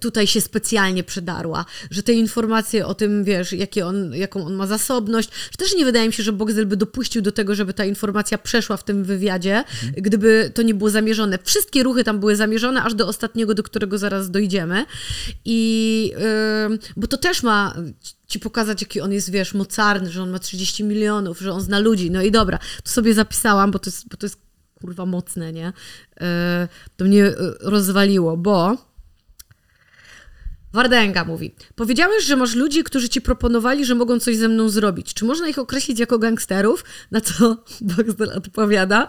A: tutaj się specjalnie przydarła, że te informacje o tym, wiesz, jakie on, jak jaką on ma zasobność. Że też nie wydaje mi się, że Boxel by dopuścił do tego, żeby ta informacja przeszła w tym wywiadzie, mhm. gdyby to nie było zamierzone. Wszystkie ruchy tam były zamierzone, aż do ostatniego, do którego zaraz dojdziemy. I yy, bo to też ma ci pokazać, jaki on jest, wiesz, mocarny, że on ma 30 milionów, że on zna ludzi. No i dobra, to sobie zapisałam, bo to jest, bo to jest kurwa mocne, nie? Yy, to mnie y, rozwaliło, bo Wardęga mówi: Powiedziałeś, że masz ludzi, którzy ci proponowali, że mogą coś ze mną zrobić. Czy można ich określić jako gangsterów? Na co Boxdel odpowiada: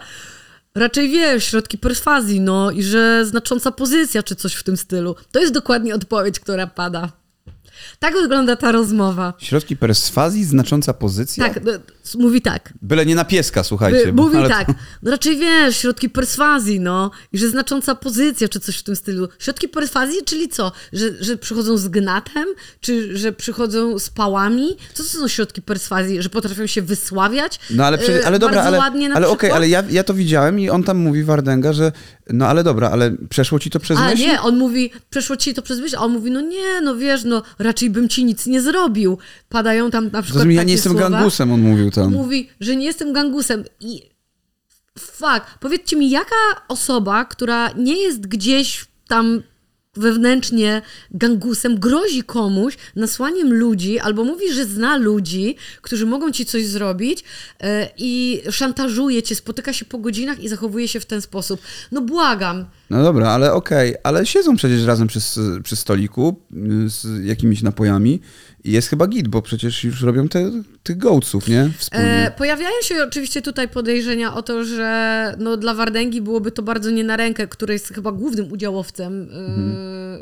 A: raczej wiesz, środki perswazji, no i że znacząca pozycja, czy coś w tym stylu. To jest dokładnie odpowiedź, która pada. Tak wygląda ta rozmowa.
B: Środki perswazji, znacząca pozycja?
A: Tak, no, mówi tak.
B: Byle nie na pieska, słuchajcie. Bo-
A: mówi
B: ale
A: tak, no raczej wiesz, środki perswazji, no, i że znacząca pozycja, czy coś w tym stylu. Środki perswazji, czyli co? Że, że przychodzą z gnatem, czy że przychodzą z pałami? Co to są środki perswazji? Że potrafią się wysławiać?
B: No ale, przecież,
A: e,
B: ale dobra, ale,
A: ładnie na
B: ale okej,
A: przykład?
B: ale ja, ja to widziałem i on tam mówi Wardęga, że no ale dobra, ale przeszło ci to przez
A: A
B: myśl?
A: nie, on mówi, przeszło ci to przez myśl, a on mówi, no nie, no wiesz, no raczej bym ci nic nie zrobił. Padają tam na przykład
B: Zrozumiem, ja nie jestem
A: słowa.
B: gangusem, on mówił tam.
A: Mówi, że nie jestem gangusem i fuck, powiedzcie mi, jaka osoba, która nie jest gdzieś tam wewnętrznie gangusem, grozi komuś nasłaniem ludzi, albo mówi, że zna ludzi, którzy mogą ci coś zrobić e, i szantażuje cię, spotyka się po godzinach i zachowuje się w ten sposób. No błagam.
B: No dobra, ale okej, ale siedzą przecież razem przy, przy stoliku y, z jakimiś napojami i jest chyba git, bo przecież już robią te, tych gołców, nie? Wspólnie.
A: E, pojawiają się oczywiście tutaj podejrzenia o to, że no, dla Wardęgi byłoby to bardzo nie na rękę, który jest chyba głównym udziałowcem e,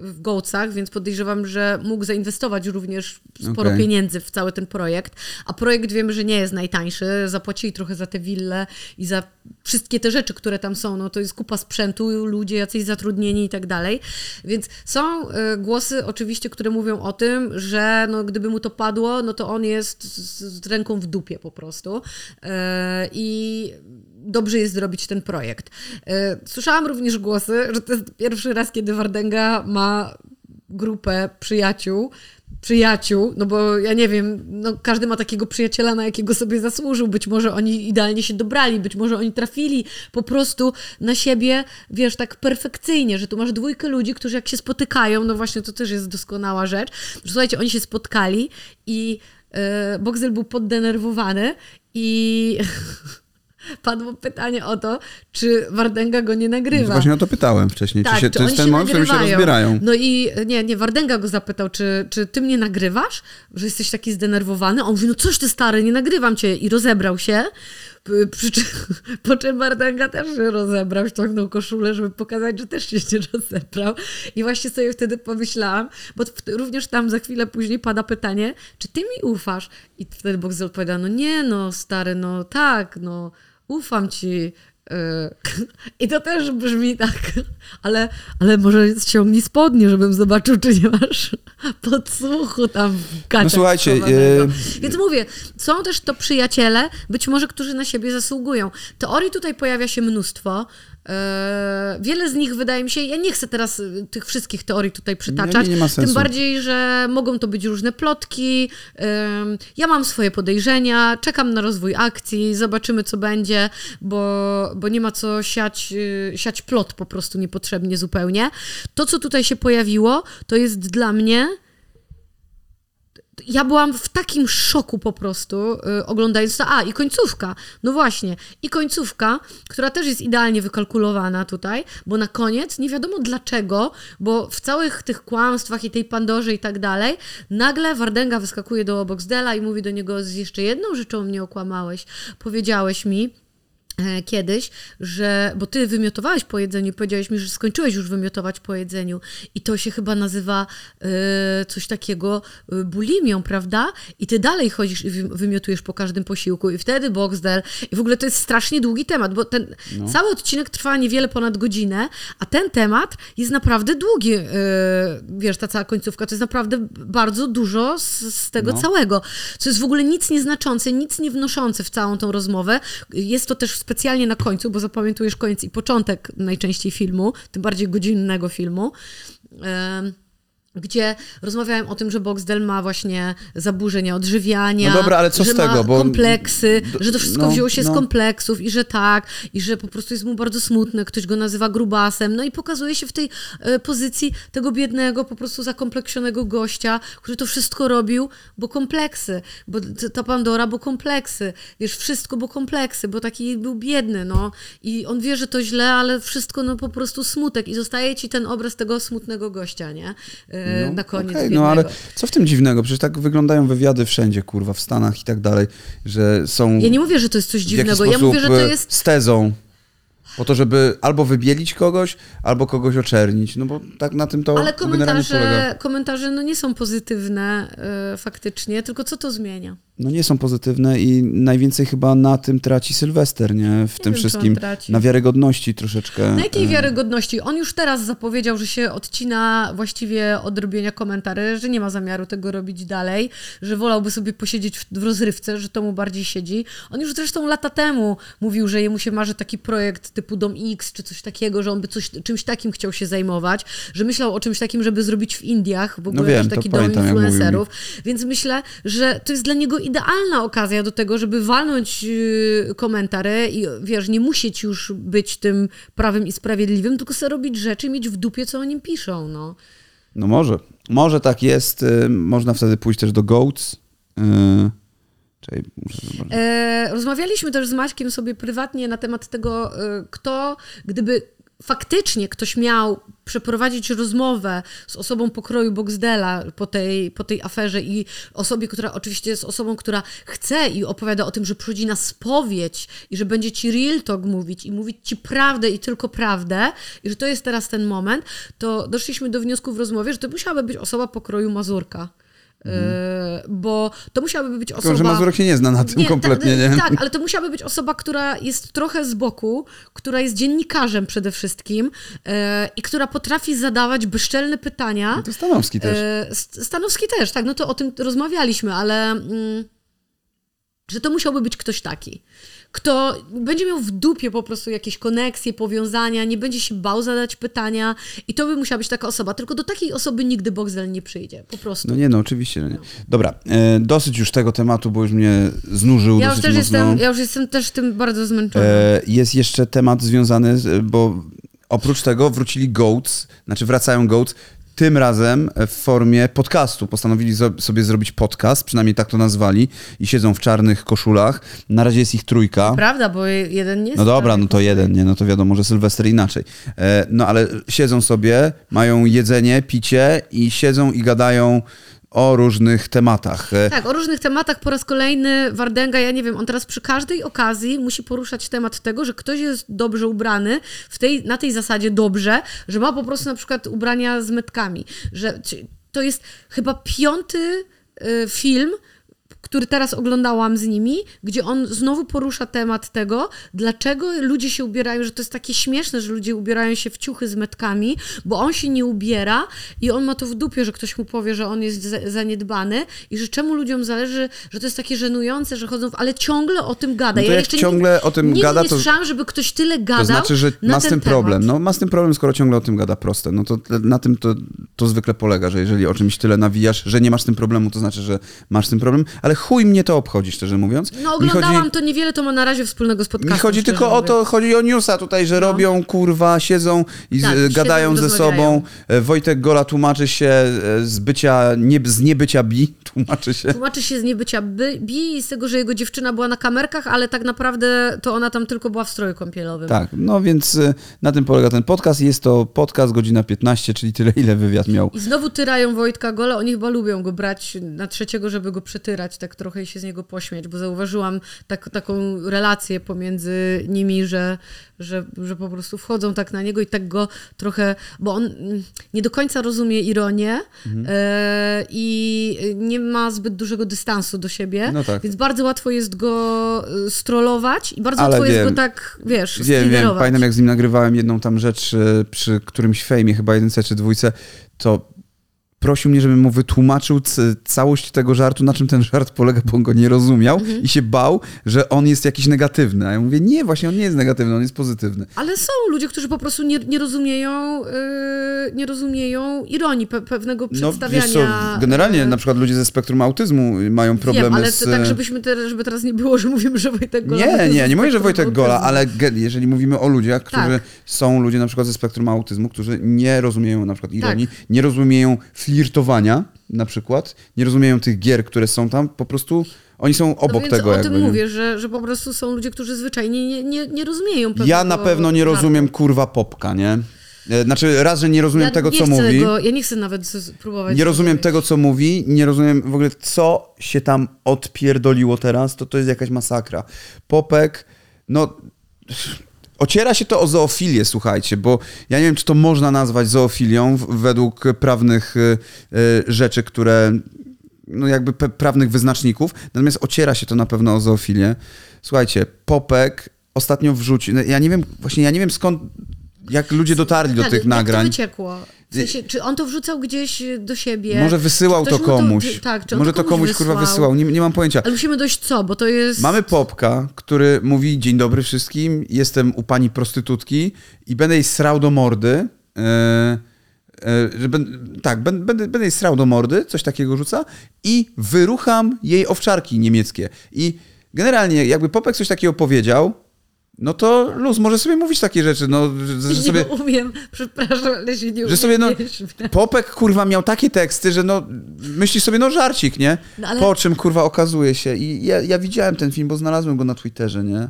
A: w Gołcach, więc podejrzewam, że mógł zainwestować również sporo
B: Okej.
A: pieniędzy w cały ten projekt. A projekt wiemy, że nie jest najtańszy. Zapłacili trochę za te wille i za wszystkie te rzeczy, które tam są. No, to jest kupa sprzętu, ludzie jacyś zatrudnieni i tak dalej. Więc są e, głosy oczywiście, które mówią o tym, że no, gdyby mu to padło, no to on jest z, ręką w dupie po prostu. E, I dobrze jest zrobić ten projekt. E, Słyszałam również głosy, że to jest pierwszy raz, kiedy Wardęga ma grupę przyjaciół, przyjaciół, no bo ja nie wiem, no każdy ma takiego przyjaciela, na jakiego sobie zasłużył, być może oni idealnie się dobrali, być może oni trafili po prostu na siebie, wiesz, tak perfekcyjnie, że tu masz dwójkę ludzi, którzy jak się spotykają, no właśnie to też jest doskonała rzecz, słuchajcie, oni się spotkali i e, Boxel był poddenerwowany i padło pytanie o to, czy Wardęga go nie nagrywa.
B: Właśnie o to pytałem wcześniej.
A: Tak,
B: czy się,
A: czy oni
B: jest ten moment, w którym się rozbierają.
A: No i nie, nie, Wardęga go zapytał, czy, czy ty mnie nagrywasz? Że jesteś taki zdenerwowany? On mówi, no coś ty stary, nie nagrywam cię. I rozebrał się. Po czym Wardęga też się rozebrał, ściągnął koszulę, żeby pokazać, że też się nie rozebrał. I właśnie sobie wtedy pomyślałam, bo również tam za chwilę później pada pytanie, czy ty mi ufasz? I wtedy Boxel odpowiada, no nie no, stary, no tak, no ufam ci. Yy, I to też brzmi tak, ale, ale może ściągnij spodnie, żebym zobaczył, czy nie masz podsłuchu tam w gaciach
B: No słuchajcie, yy,
A: Więc mówię, są też to przyjaciele, być może, którzy na siebie zasługują. Teorii tutaj pojawia się mnóstwo. Yy, wiele z nich wydaje mi się, ja nie chcę teraz yy, tych wszystkich teorii tutaj przytaczać,
B: nie sensu.
A: tym bardziej, że mogą to być różne plotki. Ja mam swoje podejrzenia, czekam na rozwój akcji, zobaczymy co będzie, bo, bo nie ma co siać, yy, siać plot po prostu niepotrzebnie zupełnie. To, co tutaj się pojawiło, to jest dla mnie ja byłam w takim szoku po prostu, y, oglądając to. A, i końcówka. No właśnie. I końcówka, która też jest idealnie wykalkulowana tutaj, bo na koniec, nie wiadomo dlaczego, bo w całych tych kłamstwach i tej Pandorze i tak dalej, nagle Wardęga wyskakuje do Boxdela i mówi do niego z jeszcze jedną rzeczą mnie okłamałeś. Powiedziałeś mi, kiedyś, że, bo ty wymiotowałeś po jedzeniu powiedziałeś mi, że skończyłeś już wymiotować po jedzeniu i to się chyba nazywa e, coś takiego e, bulimią, prawda? I ty dalej chodzisz i wy- wymiotujesz po każdym posiłku i wtedy Boxdel i w ogóle to jest strasznie długi temat, bo ten cały odcinek trwa niewiele ponad godzinę, a ten temat jest naprawdę długi, e, wiesz, ta cała końcówka, to jest naprawdę bardzo dużo z, z tego
B: No.
A: całego, co jest w ogóle nic nieznaczące, nic nie wnoszące w całą tą rozmowę. Jest to też specjalnie na końcu, bo zapamiętujesz koniec i początek najczęściej filmu, tym bardziej godzinnego filmu. Em, gdzie rozmawiałem o tym, że Boxdel ma właśnie zaburzenia odżywiania,
B: No dobra, ale co
A: że
B: z
A: ma
B: tego, bo-
A: kompleksy, że to wszystko
B: no,
A: wzięło się
B: no.
A: z kompleksów i że tak, i że po prostu jest mu bardzo smutne, ktoś go nazywa grubasem, no i pokazuje się w tej e, pozycji tego biednego, po prostu zakompleksionego gościa, który to wszystko robił, bo kompleksy, bo ta Pandora, bo kompleksy, wiesz, wszystko, bo kompleksy, bo taki był biedny, no i on wie, że to źle, ale wszystko, no po prostu smutek i zostaje ci ten obraz tego smutnego gościa, nie? E, na koniec
B: Okej, no ale co w tym dziwnego? Przecież tak wyglądają wywiady wszędzie, kurwa, w Stanach i tak dalej, że są
A: Ja nie mówię, że to jest coś dziwnego, ja mówię, że to
B: e,
A: jest
B: z tezą. Po to, żeby albo wybielić kogoś, albo kogoś oczernić. No bo tak na tym to
A: Ale komentarze, komentarze no nie są pozytywne y, faktycznie, tylko co to zmienia?
B: No nie są pozytywne i najwięcej chyba na tym traci Sylwester, nie? W tym
A: wiem,
B: wszystkim. Na wiarygodności troszeczkę.
A: Na jakiej
B: e,
A: wiarygodności? On już teraz zapowiedział, że się odcina właściwie od robienia komentarzy, że nie ma zamiaru tego robić dalej, że wolałby sobie posiedzieć w, w rozrywce, że to mu bardziej siedzi. On już zresztą lata temu mówił, że jemu się marzy taki projekt typu Dom X czy coś takiego, że on by coś, czymś takim chciał się zajmować, że myślał o czymś takim, żeby zrobić w Indiach, ogóle
B: No wiem,
A: też taki dom
B: pamiętam,
A: influencerów. Więc myślę, że to jest dla niego idealna okazja do tego, żeby walnąć yy, komentary i wiesz, nie musieć już być tym prawym i sprawiedliwym, tylko sobie robić rzeczy i mieć w dupie, co o nim piszą, no.
B: No może. Może tak jest. y, Można wtedy pójść też do Goats. y, zobaczyć.
A: E, rozmawialiśmy też z Maćkiem sobie prywatnie na temat tego, kto, gdyby faktycznie ktoś miał przeprowadzić rozmowę z osobą pokroju Boxdela po tej, po tej aferze i osobie, która oczywiście jest osobą, która chce i opowiada o tym, że przychodzi na spowiedź i że będzie ci real talk mówić i mówić ci prawdę i tylko prawdę i że to jest teraz ten moment, to doszliśmy do wniosku w rozmowie, że to musiałaby być osoba pokroju Mazurka. E, bo to musiałaby być osoba...
B: Tylko, że Mazurek się nie zna na tym
A: Nie,
B: kompletnie,
A: ta,
B: nie?
A: Tak, ale to musiałaby być osoba, która jest trochę z boku, która jest dziennikarzem przede wszystkim e, i która potrafi zadawać bezczelne pytania.
B: To Stanowski też.
A: E, St- Stanowski też, tak, no to o tym rozmawialiśmy, ale mm, że to musiałby być ktoś taki, kto będzie miał w dupie po prostu jakieś koneksje, powiązania, nie będzie się bał zadać pytania i to by musiała być taka osoba, tylko do takiej osoby nigdy Boxel nie przyjdzie, po prostu.
B: No nie, no oczywiście, że nie. Dobra, e, dosyć już tego tematu, bo już mnie znużył
A: ja, już też
B: mocno.
A: jestem, ja już jestem też tym bardzo zmęczona.
B: E, jest jeszcze temat związany, z, bo oprócz tego wrócili Goats, znaczy wracają Goats, tym razem w formie podcastu. Postanowili sobie zrobić podcast, przynajmniej tak to nazwali, i siedzą w czarnych koszulach. Na razie jest ich trójka.
A: Prawda, bo jeden nie jest.
B: No dobra, no to jeden, nie? No to wiadomo, że Sylwester inaczej. E, no ale siedzą sobie, mają jedzenie, picie i siedzą i gadają o różnych tematach.
A: Tak, o różnych tematach po raz kolejny Wardęga, ja nie wiem, on teraz przy każdej okazji musi poruszać temat tego, że ktoś jest dobrze ubrany, w tej, na tej zasadzie dobrze, że ma po prostu na przykład ubrania z metkami. Że to jest chyba piąty y, film, który teraz oglądałam z nimi, gdzie on znowu porusza temat tego, dlaczego ludzie się ubierają, że to jest takie śmieszne, że ludzie ubierają się w ciuchy z metkami, bo on się nie ubiera i on ma to w dupie, że ktoś mu powie, że on jest za- zaniedbany i że czemu ludziom zależy, że to jest takie żenujące, że chodzą, w... ale ciągle o tym gada.
B: No
A: ja jeszcze
B: ciągle
A: nigdy,
B: o tym
A: nigdy
B: gada,
A: nie
B: to-
A: słyszałam, żeby ktoś tyle gadał
B: To znaczy, że ma z tym problem.
A: temat.
B: No ma z tym problem, skoro ciągle o tym gada proste. No to na tym to, to zwykle polega, że jeżeli o czymś tyle nawijasz, że nie masz z tym problemu, to znaczy, że masz z tym problem, ale chuj mnie to obchodzi, szczerze mówiąc.
A: No oglądałam
B: chodzi,
A: to niewiele, to ma na razie wspólnego z podcastem.
B: mi chodzi tylko o to, chodzi o newsa tutaj, że robią, kurwa, siedzą i z,
A: Tak, siedzą
B: gadają ze sobą. E, Wojtek Gola tłumaczy się e, z bycia, nie, z niebycia bi, tłumaczy się.
A: Tłumaczy się z niebycia by- bi i z tego, że jego dziewczyna była na kamerkach, ale tak naprawdę to ona tam tylko była w stroju kąpielowym.
B: Tak, no więc e, na tym polega ten podcast. Jest to podcast godzina 15, czyli tyle, ile wywiad miał.
A: I znowu tyrają Wojtka Gola, oni chyba lubią go brać na trzeciego, żeby go przetyrać, tak trochę i się z niego pośmiać, bo zauważyłam tak, taką relację pomiędzy nimi, że, że, że po prostu wchodzą tak na niego i tak go trochę, bo on nie do końca rozumie ironię
B: Mhm.
A: e, i nie ma zbyt dużego dystansu do siebie,
B: No tak.
A: więc bardzo łatwo jest go e, strollować i bardzo
B: Ale
A: łatwo jest
B: wiem.
A: go tak, wiesz,
B: Wiem, wiem. Pamiętam, jak z nim nagrywałem jedną tam rzecz e, przy którymś fejmie, chyba jedynce czy dwójce, to prosił mnie, żebym mu wytłumaczył całość tego żartu, na czym ten żart polega, bo on go nie rozumiał
A: Mhm.
B: i się bał, że on jest jakiś negatywny. A ja mówię, nie, właśnie on nie jest negatywny, on jest pozytywny.
A: Ale są ludzie, którzy po prostu nie, nie rozumieją, yy, nie rozumieją ironii, pe, pewnego
B: No
A: przedstawiania.
B: wiesz co, generalnie
A: yy,
B: na przykład ludzie ze spektrum autyzmu mają problemy
A: Wiem, ale
B: z...
A: to tak, żebyśmy te, żeby teraz nie było, że mówimy, że Wojtek Gola...
B: Nie, nie, nie mówię, że Wojtek Gola,
A: autyzmu.
B: ale jeżeli mówimy o ludziach, którzy
A: Tak.
B: są ludzie na przykład ze spektrum autyzmu, którzy nie rozumieją na przykład ironii,
A: Tak.
B: nie rozumieją flirtowania na przykład, nie rozumieją tych gier, które są tam, po prostu oni są
A: No
B: obok
A: więc
B: tego
A: o
B: jakby.
A: tym
B: nie?
A: mówię, że, że po prostu są ludzie, którzy zwyczajnie nie, nie, nie rozumieją
B: Ja na pewno nie rozumiem kurwa popka, nie? E, Znaczy raz, że nie rozumiem
A: ja
B: tego,
A: nie
B: co mówi.
A: Go, ja nie chcę nawet próbować...
B: Nie rozumiem tego, co mówi, nie rozumiem w ogóle, co się tam odpierdoliło teraz, to to jest jakaś masakra. Popek, no ociera się to o zoofilię, słuchajcie, bo ja nie wiem, czy to można nazwać zoofilią według prawnych y, y, rzeczy, które, no jakby prawnych wyznaczników, natomiast ociera się to na pewno o zoofilię. Słuchajcie, Popek ostatnio wrzucił, no ja nie wiem, właśnie ja nie wiem skąd, jak ludzie dotarli do tych
A: jak
B: nagrań.
A: to wyciekło? W sensie, czy on to wrzucał gdzieś do siebie?
B: Może wysyłał to komuś.
A: tak, czy on
B: Może to komuś, kurwa wysyłał, nie, nie mam pojęcia.
A: Ale musimy dojść co, bo to jest...
B: Mamy Popka, który mówi dzień dobry wszystkim, jestem u pani prostytutki i będę jej srał do mordy. Ben, tak, ben- będę, będę jej srał do mordy, coś takiego rzuca i wyrucham jej owczarki niemieckie. I generalnie jakby Popek coś takiego powiedział, no to luz, może sobie mówić takie rzeczy, no, że, że sobie...
A: Nie umiem, przepraszam, ale się nie
B: Że sobie, no. Popek, kurwa, miał takie teksty, że no, myślisz sobie, no żarcik, nie?
A: No, ale-
B: Po czym, kurwa, okazuje się, i ja, ja widziałem ten film, bo znalazłem go na Twitterze, nie?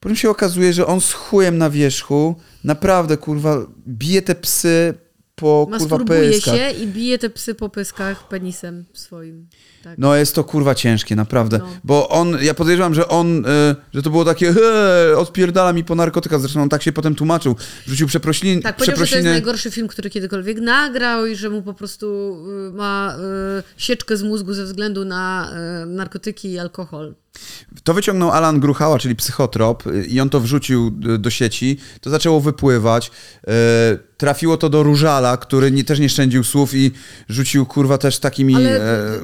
B: Po czym się okazuje, że on z chujem na wierzchu, naprawdę, kurwa, bije te psy po, kurwa, pyskach.
A: się i bije te psy po pyskach penisem swoim. Tak.
B: No jest to kurwa ciężkie, naprawdę.
A: No.
B: Bo on, ja podejrzewam, że on, y, że to było takie, he, odpierdala mi po narkotykach. Zresztą on tak się potem tłumaczył. Rzucił przeprosin,
A: Tak, powiedział, że to jest
B: przeprosiny.
A: najgorszy film, który kiedykolwiek nagrał i że mu po prostu y, ma y, sieczkę z mózgu ze względu na narkotyki i alkohol.
B: To wyciągnął Alan Gruchała, czyli psychotrop, i on to wrzucił do sieci. To zaczęło wypływać. Y, Trafiło to do Różala, który nie, też nie szczędził słów i rzucił kurwa też takimi
A: Ale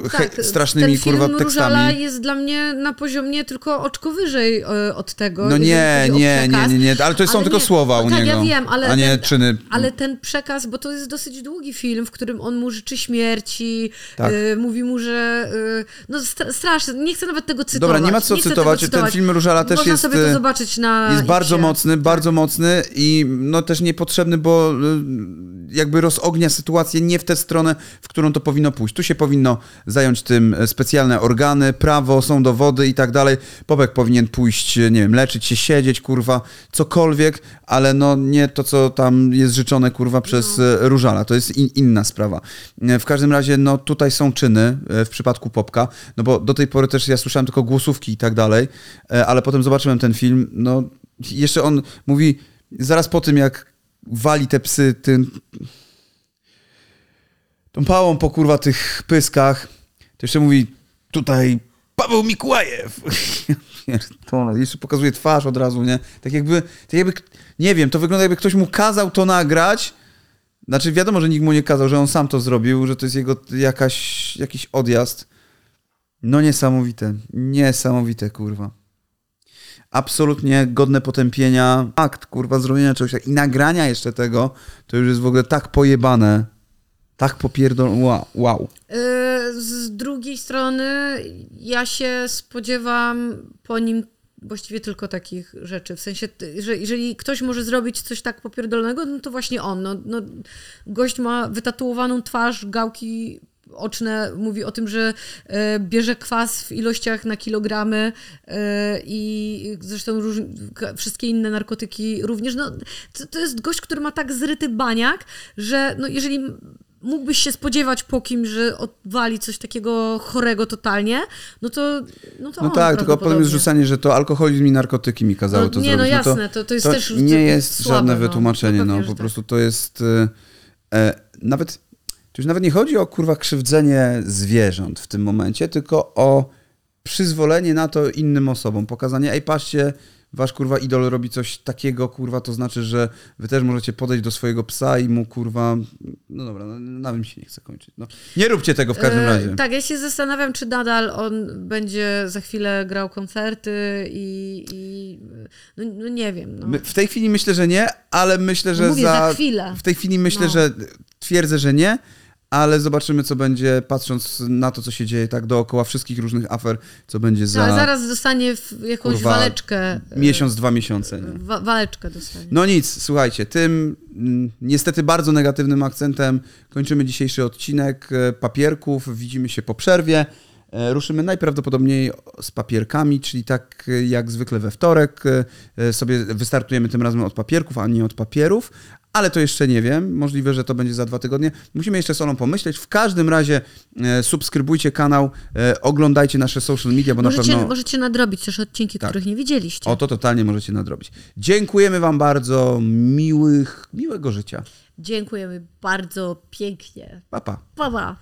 B: e, he,
A: tak,
B: strasznymi
A: ten film
B: kurwa
A: Różala
B: tekstami.
A: jest dla mnie na poziomie tylko oczko wyżej y, od tego.
B: No nie, nie, nie, nie, nie, ale to są
A: Ale
B: tylko
A: nie,
B: słowa
A: no
B: u
A: tak,
B: niego,
A: ja wiem, ale
B: a nie
A: ten,
B: czyny.
A: Ale ten przekaz, bo to jest dosyć długi film, w którym on mu życzy śmierci,
B: Tak.
A: y, mówi mu, że y, no stra- straszne, nie chcę nawet tego cytować.
B: Dobra, nie ma co
A: chcę
B: cytować, ten film Różala też
A: Można
B: jest,
A: sobie to
B: y,
A: zobaczyć na
B: Jest bardzo
A: Xie.
B: mocny, bardzo mocny i no też niepotrzebny, bo y, jakby rozognia sytuację nie w tę stronę, w którą to powinno pójść. Tu się powinno zająć tym e, specjalne organy, prawo, są dowody i tak dalej. Popek powinien pójść, nie wiem, leczyć się, siedzieć, kurwa, cokolwiek, ale no nie to, co tam jest życzone, kurwa, przez e, Różala. To jest in, inna sprawa. W każdym razie, no tutaj są czyny w przypadku Popka, no bo do tej pory też ja słyszałem tylko i tak dalej, e, ale potem zobaczyłem ten film, no jeszcze on mówi, zaraz po tym, jak wali te psy tym tą pałą po kurwa tych pyskach, to jeszcze mówi tutaj Paweł Mikołajew. Pierdolę, jeszcze pokazuje twarz od razu, nie? Tak jakby, tak jakby, nie wiem, to wygląda jakby ktoś mu kazał to nagrać. Znaczy wiadomo, że nikt mu nie kazał, że on sam to zrobił, że to jest jego jakaś, jakiś odjazd. No niesamowite, niesamowite, kurwa. Absolutnie godne potępienia. Akt, kurwa, zrobienia czegoś tak- i nagrania jeszcze tego, to już jest w ogóle tak pojebane. Tak popierdol... Wow, wow.
A: Y, Z drugiej strony ja się spodziewam po nim właściwie tylko takich rzeczy. W sensie, że jeżeli ktoś może zrobić coś tak popierdolnego, no to właśnie on. No, no, gość ma wytatuowaną twarz, gałki oczne, mówi o tym, że e, bierze kwas w ilościach na kilogramy e, i zresztą róż, wszystkie inne narkotyki również. No, to, to jest gość, który ma tak zryty baniak, że no, jeżeli mógłbyś się spodziewać po kimś, że odwali coś takiego chorego totalnie, no to no to
B: No tak, tylko potem jest rzucanie, że to alkoholizm i narkotyki mi kazały
A: No
B: to
A: nie,
B: zrobić.
A: no
B: to,
A: jasne, to- to jest też
B: nie
A: to-
B: jest
A: słabe,
B: żadne
A: no.
B: wytłumaczenie,
A: No
B: no, po
A: że
B: prostu to jest... E, e, nawet, to już nawet nie chodzi o kurwa krzywdzenie zwierząt w tym momencie, tylko o przyzwolenie na to innym osobom, pokazanie, ej patrzcie, wasz kurwa idol robi coś takiego, kurwa, to znaczy, że wy też możecie podejść do swojego psa i mu kurwa, no dobra, no, na tym się nie chce kończyć. No. Nie róbcie tego w każdym
A: E,
B: razie.
A: Tak, ja się zastanawiam, czy nadal on będzie za chwilę grał koncerty i, i no, no nie wiem. No.
B: W tej chwili myślę, że nie, ale myślę, że
A: mówię, za chwilę.
B: W tej chwili myślę,
A: No.
B: że twierdzę, że nie, ale zobaczymy, co będzie, patrząc na to, co się dzieje tak dookoła wszystkich różnych afer, co będzie za
A: Ale zaraz dostanie jakąś
B: kurwa,
A: waleczkę. e,
B: miesiąc, dwa miesiące.
A: Wa- waleczkę dostanie.
B: No nic, słuchajcie, tym mm, niestety bardzo negatywnym akcentem kończymy dzisiejszy odcinek e, papierków. Widzimy się po przerwie. E, Ruszymy najprawdopodobniej z papierkami, czyli tak jak zwykle we wtorek sobie wystartujemy tym razem od papierków, a nie od papierów. Ale to jeszcze nie wiem. Możliwe, że to będzie za dwa tygodnie. Musimy jeszcze z Olą pomyśleć. W każdym razie e, subskrybujcie kanał, e, oglądajcie nasze social media, bo na
A: Możecie,
B: pewno...
A: możecie nadrobić też odcinki,
B: Tak.
A: których nie widzieliście.
B: O, to totalnie możecie nadrobić. Dziękujemy wam bardzo. Miłych, miłego życia.
A: Dziękujemy bardzo pięknie.
B: Pa, pa.
A: Pa, pa.